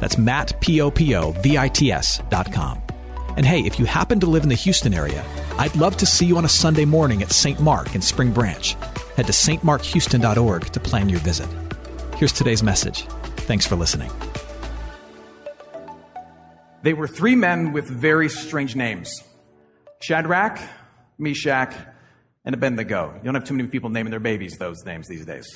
That's Matt, P-O-P-O-V-I-T-S dot com. And hey, if you happen to live in the Houston area, I'd love to see you on a Sunday morning at St. Mark in Spring Branch. Head to stmarkhouston.org to plan your visit. Here's today's message. Thanks for listening. They were three men with very strange names Shadrach, Meshach, and Abednego. You don't have too many people naming their babies those names these days.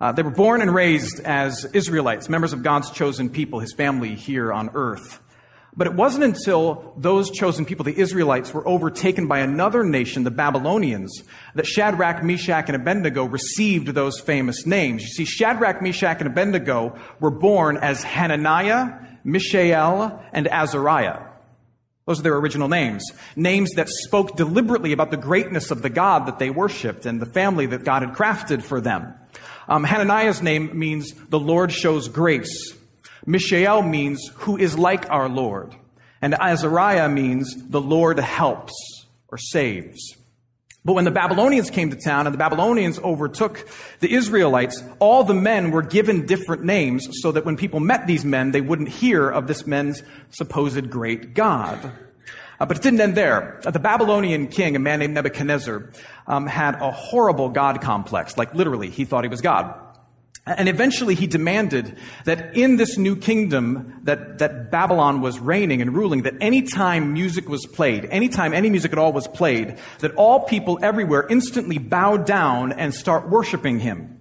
Uh, they were born and raised as Israelites, members of God's chosen people, his family here on earth. But it wasn't until those chosen people, the Israelites, were overtaken by another nation, the Babylonians, that Shadrach, Meshach, and Abednego received those famous names. You see, Shadrach, Meshach, and Abednego were born as Hananiah, Mishael, and Azariah. Those are their original names. Names that spoke deliberately about the greatness of the God that they worshiped and the family that God had crafted for them. Um, Hananiah's name means the Lord shows grace. Mishael means who is like our Lord. And Azariah means the Lord helps or saves. But when the Babylonians came to town and the Babylonians overtook the Israelites, all the men were given different names so that when people met these men, they wouldn't hear of this men's supposed great God. Uh, but it didn't end there. Uh, the Babylonian king, a man named Nebuchadnezzar, um, had a horrible God complex. Like literally, he thought he was God. And eventually he demanded that in this new kingdom that, that Babylon was reigning and ruling, that any time music was played, anytime any music at all was played, that all people everywhere instantly bow down and start worshiping him.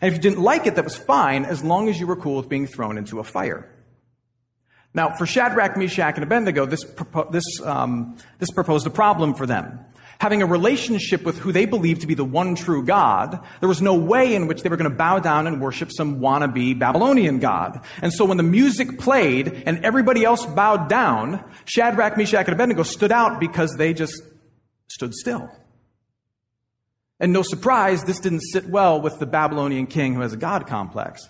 And if you didn't like it, that was fine as long as you were cool with being thrown into a fire. Now, for Shadrach, Meshach, and Abednego, this, this, um, this proposed a problem for them having a relationship with who they believed to be the one true God, there was no way in which they were going to bow down and worship some wannabe Babylonian God. And so when the music played and everybody else bowed down, Shadrach, Meshach, and Abednego stood out because they just stood still. And no surprise, this didn't sit well with the Babylonian king who has a God complex.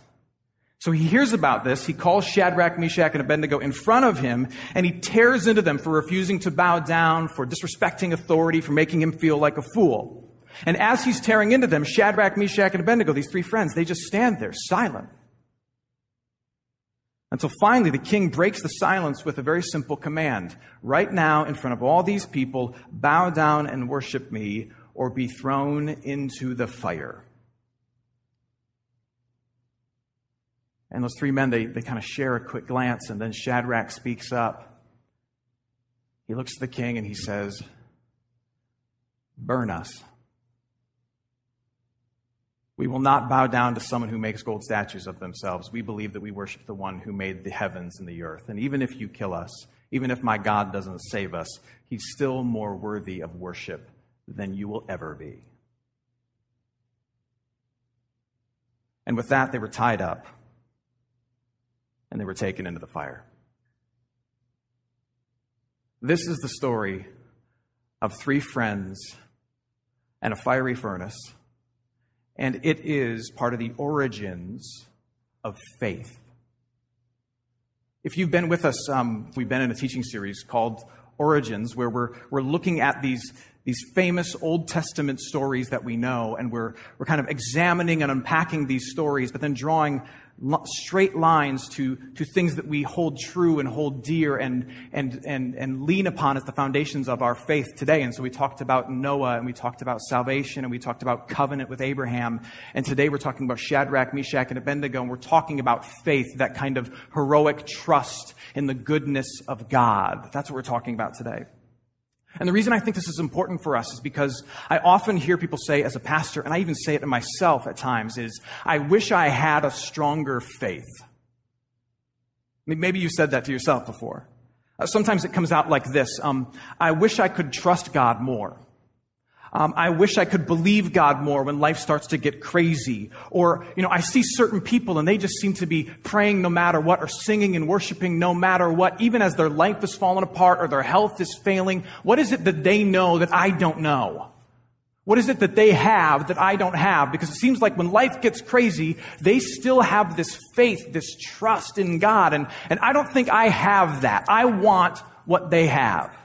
So he hears about this. He calls Shadrach, Meshach, and Abednego in front of him, and he tears into them for refusing to bow down, for disrespecting authority, for making him feel like a fool. And as he's tearing into them, Shadrach, Meshach, and Abednego, these three friends, they just stand there silent. Until finally the king breaks the silence with a very simple command. Right now, in front of all these people, bow down and worship me, or be thrown into the fire. And those three men, they, they kind of share a quick glance, and then Shadrach speaks up. He looks at the king and he says, Burn us. We will not bow down to someone who makes gold statues of themselves. We believe that we worship the one who made the heavens and the earth. And even if you kill us, even if my God doesn't save us, he's still more worthy of worship than you will ever be. And with that, they were tied up and they were taken into the fire. This is the story of three friends and a fiery furnace, and it is part of the origins of faith. If you've been with us, um, we've been in a teaching series called Origins, where we're, we're looking at these, these famous Old Testament stories that we know, and we're, we're kind of examining and unpacking these stories, but then drawing straight lines to, to things that we hold true and hold dear and, and, and, and lean upon as the foundations of our faith today. And so we talked about Noah and we talked about salvation and we talked about covenant with Abraham. And today we're talking about Shadrach, Meshach, and Abednego. And we're talking about faith, that kind of heroic trust in the goodness of God. That's what we're talking about today. And the reason I think this is important for us is because I often hear people say as a pastor, and I even say it to myself at times, is, I wish I had a stronger faith. Maybe you said that to yourself before. Uh, sometimes it comes out like this um, I wish I could trust God more. Um, I wish I could believe God more when life starts to get crazy. Or, you know, I see certain people and they just seem to be praying no matter what or singing and worshiping no matter what, even as their life is falling apart or their health is failing. What is it that they know that I don't know? What is it that they have that I don't have? Because it seems like when life gets crazy, they still have this faith, this trust in God. And, and I don't think I have that. I want what they have.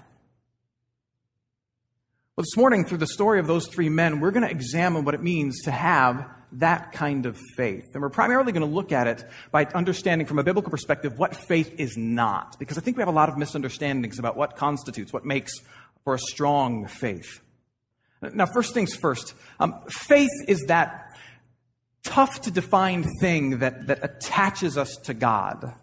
Well, this morning, through the story of those three men, we're going to examine what it means to have that kind of faith. And we're primarily going to look at it by understanding from a biblical perspective what faith is not. Because I think we have a lot of misunderstandings about what constitutes, what makes for a strong faith. Now, first things first, um, faith is that tough to define thing that, that attaches us to God.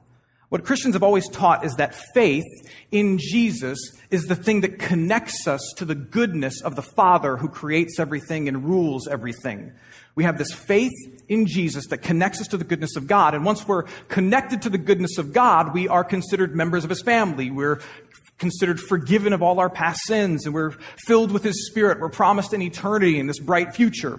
What Christians have always taught is that faith in Jesus is the thing that connects us to the goodness of the Father who creates everything and rules everything. We have this faith in Jesus that connects us to the goodness of God. And once we're connected to the goodness of God, we are considered members of His family. We're considered forgiven of all our past sins and we're filled with His Spirit. We're promised an eternity and this bright future.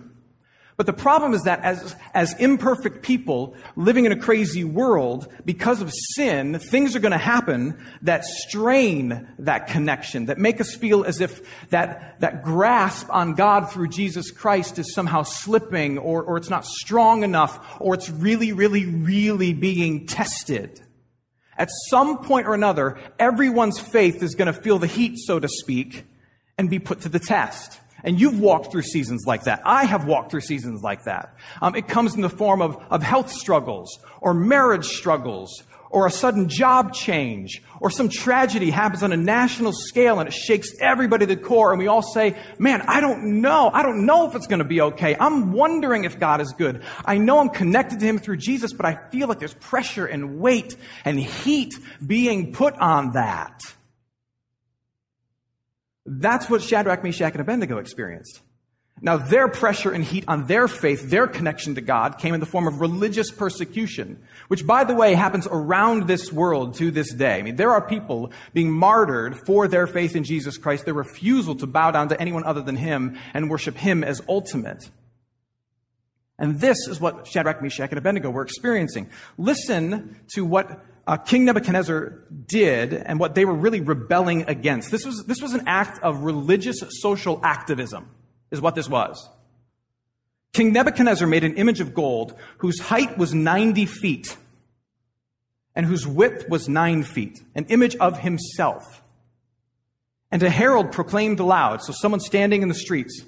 But the problem is that as, as imperfect people living in a crazy world, because of sin, things are going to happen that strain that connection, that make us feel as if that, that grasp on God through Jesus Christ is somehow slipping or, or it's not strong enough or it's really, really, really being tested. At some point or another, everyone's faith is going to feel the heat, so to speak, and be put to the test. And you've walked through seasons like that. I have walked through seasons like that. Um, it comes in the form of, of health struggles or marriage struggles or a sudden job change or some tragedy happens on a national scale and it shakes everybody to the core and we all say, man, I don't know. I don't know if it's going to be okay. I'm wondering if God is good. I know I'm connected to Him through Jesus, but I feel like there's pressure and weight and heat being put on that. That's what Shadrach, Meshach, and Abednego experienced. Now, their pressure and heat on their faith, their connection to God, came in the form of religious persecution, which, by the way, happens around this world to this day. I mean, there are people being martyred for their faith in Jesus Christ, their refusal to bow down to anyone other than Him and worship Him as ultimate. And this is what Shadrach, Meshach, and Abednego were experiencing. Listen to what uh, King Nebuchadnezzar did and what they were really rebelling against. This was, this was an act of religious social activism, is what this was. King Nebuchadnezzar made an image of gold whose height was 90 feet and whose width was nine feet, an image of himself. And a herald proclaimed aloud, so someone standing in the streets,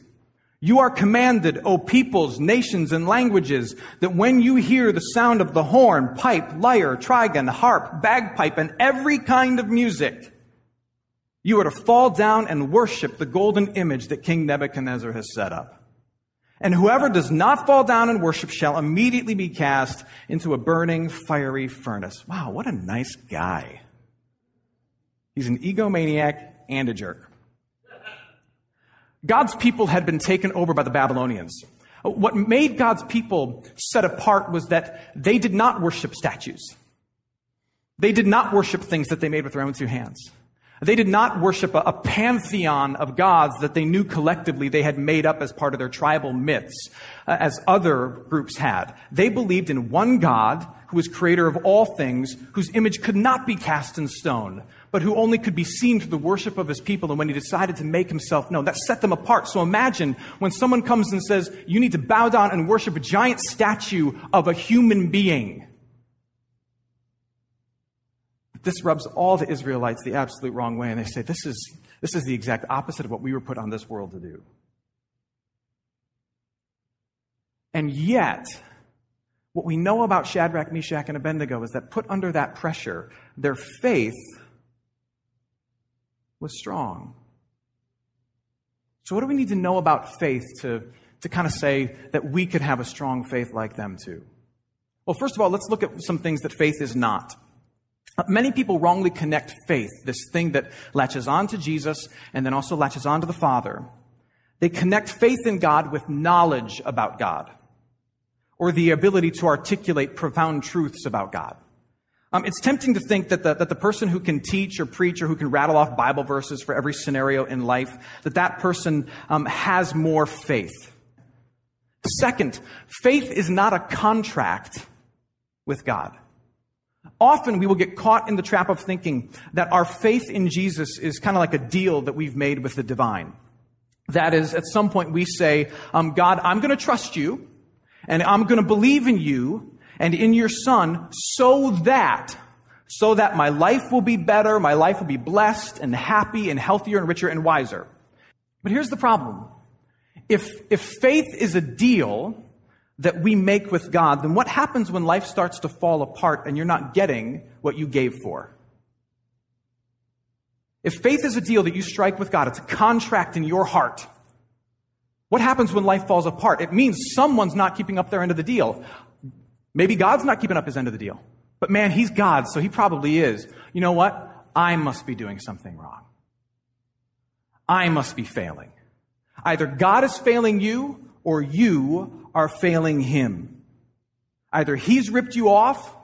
you are commanded, O peoples, nations, and languages, that when you hear the sound of the horn, pipe, lyre, trigon, harp, bagpipe, and every kind of music, you are to fall down and worship the golden image that King Nebuchadnezzar has set up. And whoever does not fall down and worship shall immediately be cast into a burning, fiery furnace. Wow, what a nice guy. He's an egomaniac and a jerk. God's people had been taken over by the Babylonians. What made God's people set apart was that they did not worship statues. They did not worship things that they made with their own two hands. They did not worship a, a, pantheon of gods that they knew collectively they had made up as part of their tribal myths, uh, as other groups had. They believed in one God who was creator of all things, whose image could not be cast in stone, but who only could be seen through the worship of his people. And when he decided to make himself known, that set them apart. So imagine when someone comes and says, you need to bow down and worship a giant statue of a human being. This rubs all the Israelites the absolute wrong way, and they say, this is, this is the exact opposite of what we were put on this world to do. And yet, what we know about Shadrach, Meshach, and Abednego is that put under that pressure, their faith was strong. So, what do we need to know about faith to, to kind of say that we could have a strong faith like them too? Well, first of all, let's look at some things that faith is not. Uh, many people wrongly connect faith, this thing that latches on to Jesus and then also latches on to the Father. They connect faith in God with knowledge about God or the ability to articulate profound truths about God. Um, it's tempting to think that the, that the person who can teach or preach or who can rattle off Bible verses for every scenario in life, that that person um, has more faith. Second, faith is not a contract with God. Often we will get caught in the trap of thinking that our faith in Jesus is kind of like a deal that we've made with the divine. That is, at some point we say, um, God, I'm going to trust you and I'm going to believe in you and in your son so that so that my life will be better, my life will be blessed and happy and healthier and richer and wiser. But here's the problem. If, if faith is a deal that we make with God, then what happens when life starts to fall apart and you're not getting what you gave for? If faith is a deal that you strike with God, it's a contract in your heart. What happens when life falls apart? It means someone's not keeping up their end of the deal. Maybe God's not keeping up his end of the deal. But man, he's God, so he probably is. You know what? I must be doing something wrong. I must be failing. Either God is failing you or you are failing him. Either he's ripped you off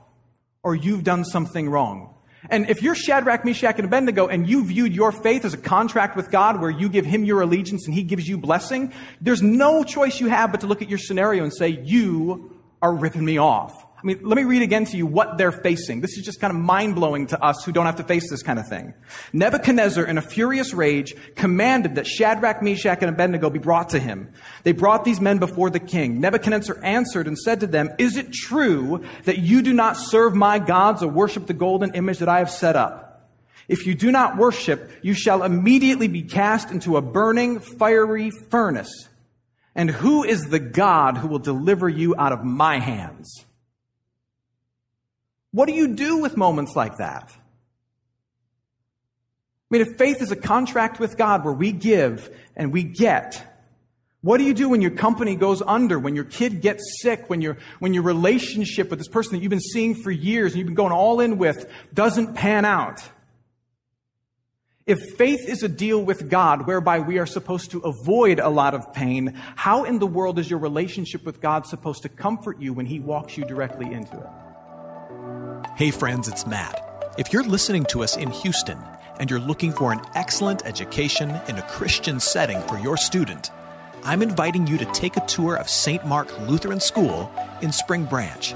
or you've done something wrong. And if you're Shadrach, Meshach, and Abednego and you viewed your faith as a contract with God where you give him your allegiance and he gives you blessing, there's no choice you have but to look at your scenario and say, you are ripping me off. I mean, let me read again to you what they're facing. This is just kind of mind blowing to us who don't have to face this kind of thing. Nebuchadnezzar, in a furious rage, commanded that Shadrach, Meshach, and Abednego be brought to him. They brought these men before the king. Nebuchadnezzar answered and said to them, Is it true that you do not serve my gods or worship the golden image that I have set up? If you do not worship, you shall immediately be cast into a burning, fiery furnace. And who is the God who will deliver you out of my hands? What do you do with moments like that? I mean, if faith is a contract with God where we give and we get, what do you do when your company goes under, when your kid gets sick, when your, when your relationship with this person that you've been seeing for years and you've been going all in with doesn't pan out? If faith is a deal with God whereby we are supposed to avoid a lot of pain, how in the world is your relationship with God supposed to comfort you when He walks you directly into it? Hey, friends, it's Matt. If you're listening to us in Houston and you're looking for an excellent education in a Christian setting for your student, I'm inviting you to take a tour of St. Mark Lutheran School in Spring Branch.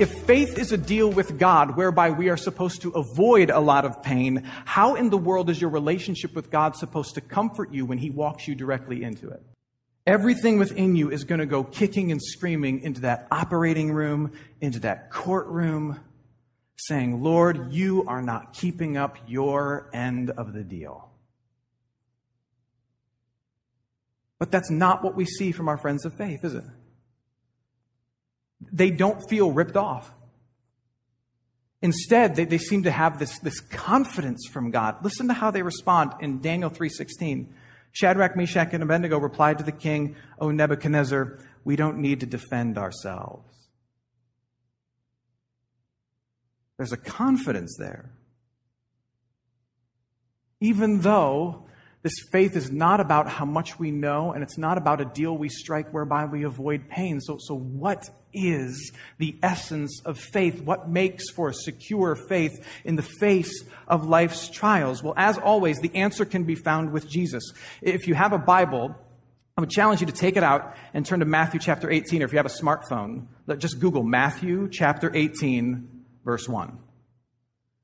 If faith is a deal with God whereby we are supposed to avoid a lot of pain, how in the world is your relationship with God supposed to comfort you when He walks you directly into it? Everything within you is going to go kicking and screaming into that operating room, into that courtroom, saying, Lord, you are not keeping up your end of the deal. But that's not what we see from our friends of faith, is it? They don't feel ripped off. Instead, they, they seem to have this, this confidence from God. Listen to how they respond in Daniel 3.16. Shadrach, Meshach, and Abednego replied to the king, O Nebuchadnezzar, we don't need to defend ourselves. There's a confidence there. Even though this faith is not about how much we know, and it's not about a deal we strike whereby we avoid pain. So, so what is the essence of faith? What makes for a secure faith in the face of life's trials? Well, as always, the answer can be found with Jesus. If you have a Bible, I would challenge you to take it out and turn to Matthew chapter 18, or if you have a smartphone, just Google Matthew chapter 18 verse 1.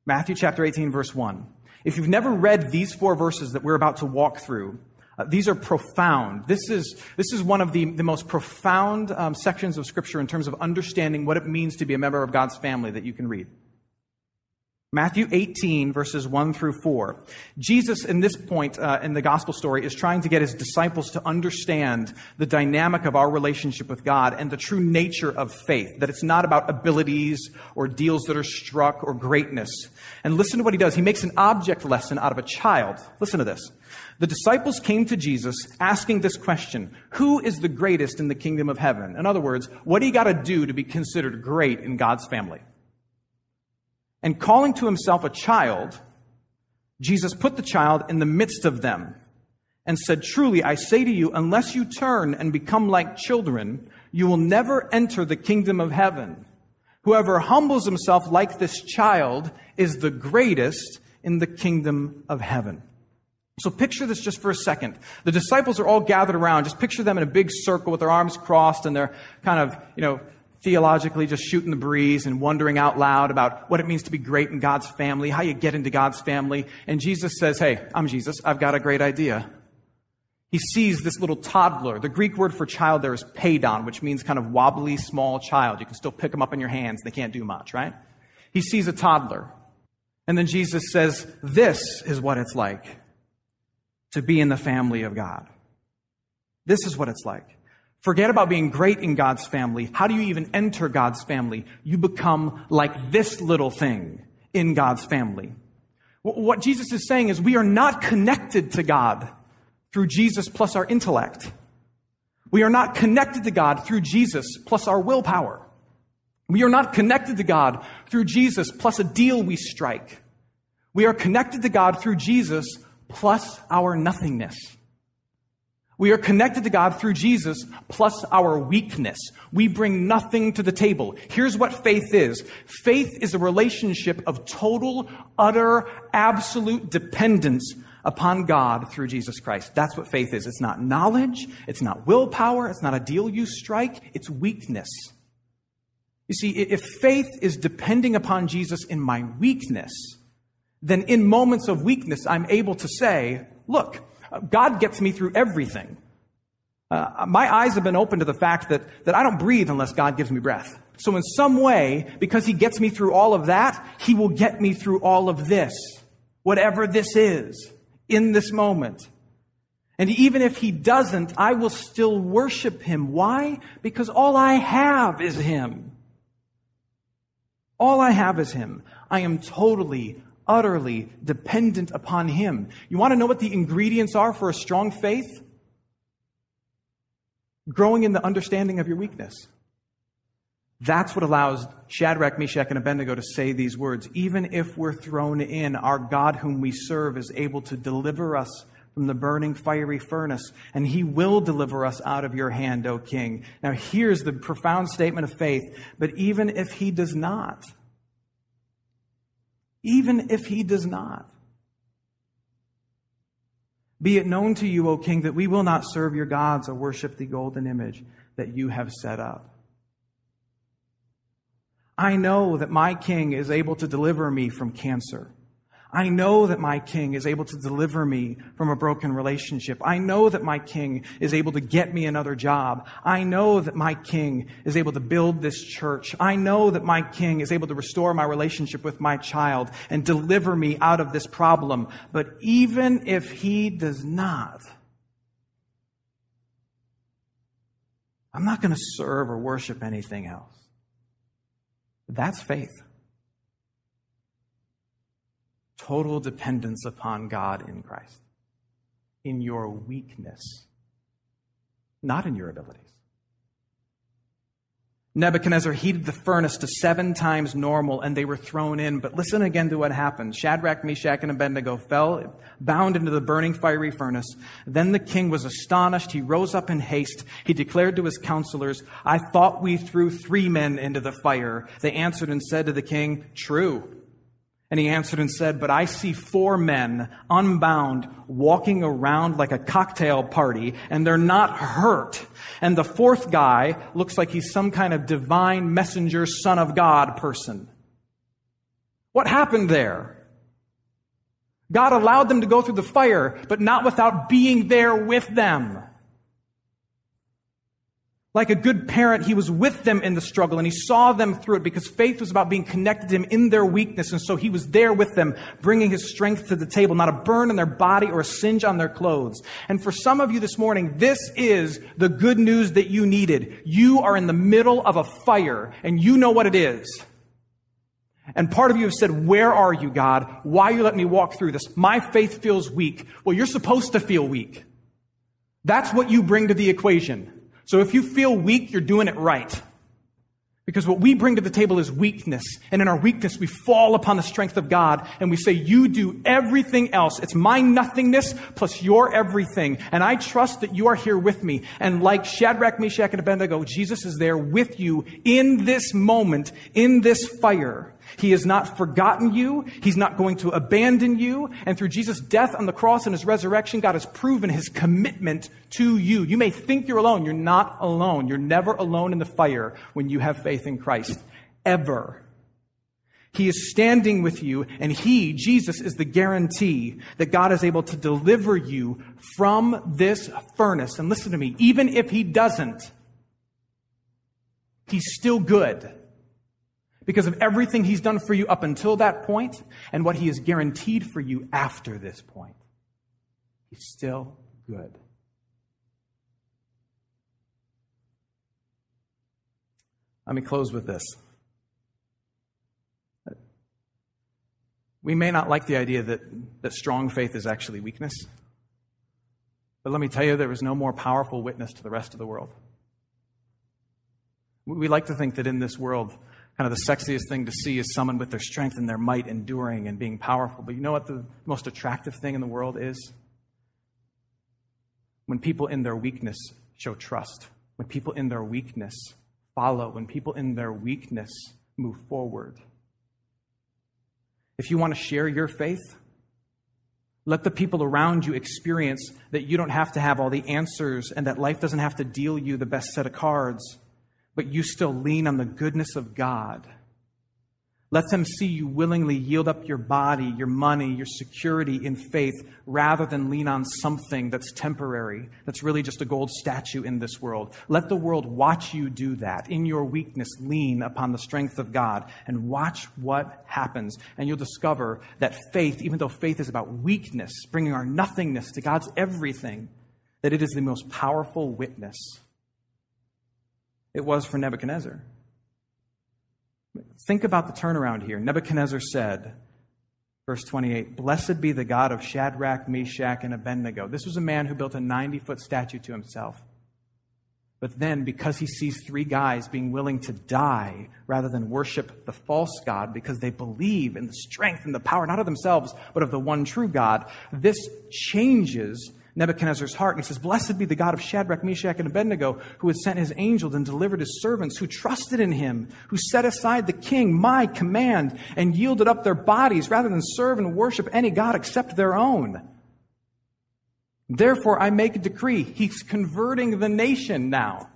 Matthew chapter 18, verse 1. If you've never read these four verses that we're about to walk through, uh, these are profound. This is, this is one of the, the most profound um, sections of Scripture in terms of understanding what it means to be a member of God's family that you can read. Matthew 18, verses 1 through 4. Jesus, in this point uh, in the gospel story, is trying to get his disciples to understand the dynamic of our relationship with God and the true nature of faith, that it's not about abilities or deals that are struck or greatness. And listen to what he does. He makes an object lesson out of a child. Listen to this. The disciples came to Jesus asking this question Who is the greatest in the kingdom of heaven? In other words, what do you got to do to be considered great in God's family? And calling to himself a child, Jesus put the child in the midst of them and said, Truly, I say to you, unless you turn and become like children, you will never enter the kingdom of heaven. Whoever humbles himself like this child is the greatest in the kingdom of heaven. So picture this just for a second. The disciples are all gathered around. Just picture them in a big circle with their arms crossed and they're kind of, you know, theologically just shooting the breeze and wondering out loud about what it means to be great in God's family, how you get into God's family. And Jesus says, Hey, I'm Jesus. I've got a great idea. He sees this little toddler. The Greek word for child there is paidon, which means kind of wobbly, small child. You can still pick them up in your hands. They can't do much, right? He sees a toddler. And then Jesus says, This is what it's like to be in the family of God. This is what it's like. Forget about being great in God's family. How do you even enter God's family? You become like this little thing in God's family. What Jesus is saying is we are not connected to God through Jesus plus our intellect. We are not connected to God through Jesus plus our willpower. We are not connected to God through Jesus plus a deal we strike. We are connected to God through Jesus plus our nothingness. We are connected to God through Jesus plus our weakness. We bring nothing to the table. Here's what faith is. Faith is a relationship of total, utter, absolute dependence upon God through Jesus Christ. That's what faith is. It's not knowledge. It's not willpower. It's not a deal you strike. It's weakness. You see, if faith is depending upon Jesus in my weakness, then in moments of weakness, I'm able to say, look, God gets me through everything. Uh, my eyes have been open to the fact that, that I don't breathe unless God gives me breath. So in some way, because he gets me through all of that, he will get me through all of this, whatever this is, in this moment. And even if he doesn't, I will still worship him. Why? Because all I have is him. All I have is him. I am totally utterly dependent upon Him. You want to know what the ingredients are for a strong faith? Growing in the understanding of your weakness. That's what allows Shadrach, Meshach, and Abednego to say these words. Even if we're thrown in, our God whom we serve is able to deliver us from the burning fiery furnace, and he will deliver us out of your hand, O king. Now here's the profound statement of faith. But even if he does not, even if he does not. Be it known to you, O king, that we will not serve your gods or worship the golden image that you have set up. I know that my king is able to deliver me from cancer. I know that my king is able to deliver me from a broken relationship. I know that my king is able to get me another job. I know that my king is able to build this church. I know that my king is able to restore my relationship with my child and deliver me out of this problem. But even if he does not, I'm not going to serve or worship anything else. That's faith total dependence upon God in Christ, in your weakness, not in your abilities. Nebuchadnezzar heated the furnace to seven times normal and they were thrown in. But listen again to what happened. Shadrach, Meshach, and Abednego fell bound into the burning fiery furnace. Then the king was astonished. He rose up in haste. He declared to his counselors, I thought we threw three men into the fire. They answered and said to the king, True. And he answered and said, But I see four men unbound walking around like a cocktail party, and they're not hurt. And the fourth guy looks like he's some kind of divine messenger, son of God person. What happened there? God allowed them to go through the fire, but not without being there with them. Like a good parent, he was with them in the struggle and he saw them through it because faith was about being connected to him in their weakness. And so he was there with them, bringing his strength to the table, not a burn in their body or a singe on their clothes. And for some of you this morning, this is the good news that you needed. You are in the middle of a fire and you know what it is. And part of you have said, Where are you, God? Why you let me walk through this? My faith feels weak. Well, you're supposed to feel weak. That's what you bring to the equation. So if you feel weak, you're doing it right. Because what we bring to the table is weakness. And in our weakness, we fall upon the strength of God and we say, You do everything else. It's my nothingness plus your everything. And I trust that you are here with me. And like Shadrach, Meshach, and Abednego, Jesus is there with you in this moment, in this fire. He has not forgotten you. He's not going to abandon you. And through Jesus' death on the cross and his resurrection, God has proven his commitment to you. You may think you're alone. You're not alone. You're never alone in the fire when you have faith in Christ. Ever. He is standing with you, and He, Jesus, is the guarantee that God is able to deliver you from this furnace. And listen to me, even if He doesn't, He's still good because of everything he's done for you up until that point and what he has guaranteed for you after this point. He's still good. Let me close with this. We may not like the idea that, that strong faith is actually weakness, but let me tell you, there is no more powerful witness to the rest of the world. We like to think that in this world, kind of the sexiest thing to see is someone with their strength and their might enduring and being powerful. But you know what the most attractive thing in the world is? When people in their weakness show trust, when people in their weakness follow, when people in their weakness move forward. If you want to share your faith, let the people around you experience that you don't have to have all the answers and that life doesn't have to deal you the best set of cards but you still lean on the goodness of God. Let them see you willingly yield up your body, your money, your security in faith rather than lean on something that's temporary, that's really just a gold statue in this world. Let the world watch you do that. In your weakness, lean upon the strength of God and watch what happens. And you'll discover that faith, even though faith is about weakness, bringing our nothingness to God's everything, that it is the most powerful witness it was for Nebuchadnezzar. Think about the turnaround here. Nebuchadnezzar said, verse 28, Blessed be the God of Shadrach, Meshach, and Abednego. This was a man who built a 90 foot statue to himself. But then, because he sees three guys being willing to die rather than worship the false God because they believe in the strength and the power, not of themselves, but of the one true God, this changes Nebuchadnezzar's heart. And he says, Blessed be the God of Shadrach, Meshach, and Abednego, who has sent his angels and delivered his servants, who trusted in him, who set aside the king, my command, and yielded up their bodies rather than serve and worship any God except their own. Therefore, I make a decree. He's converting the nation now.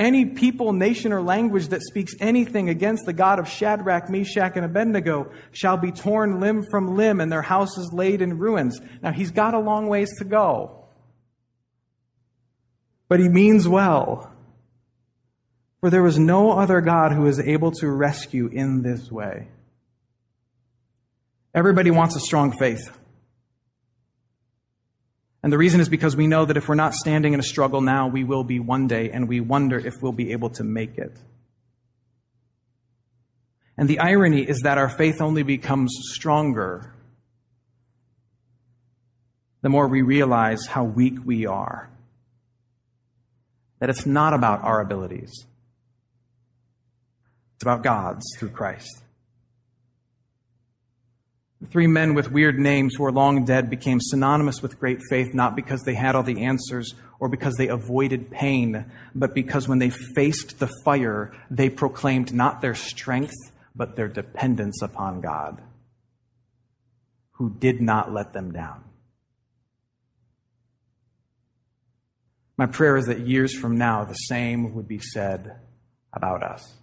Any people, nation, or language that speaks anything against the God of Shadrach, Meshach, and Abednego shall be torn limb from limb and their houses laid in ruins. Now, he's got a long ways to go. But he means well. For there is no other God who is able to rescue in this way. Everybody wants a strong faith. And the reason is because we know that if we're not standing in a struggle now, we will be one day, and we wonder if we'll be able to make it. And the irony is that our faith only becomes stronger the more we realize how weak we are. That it's not about our abilities, it's about God's through Christ. Three men with weird names who are long dead became synonymous with great faith, not because they had all the answers or because they avoided pain, but because when they faced the fire, they proclaimed not their strength, but their dependence upon God, who did not let them down. My prayer is that years from now, the same would be said about us.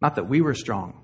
Not that we were strong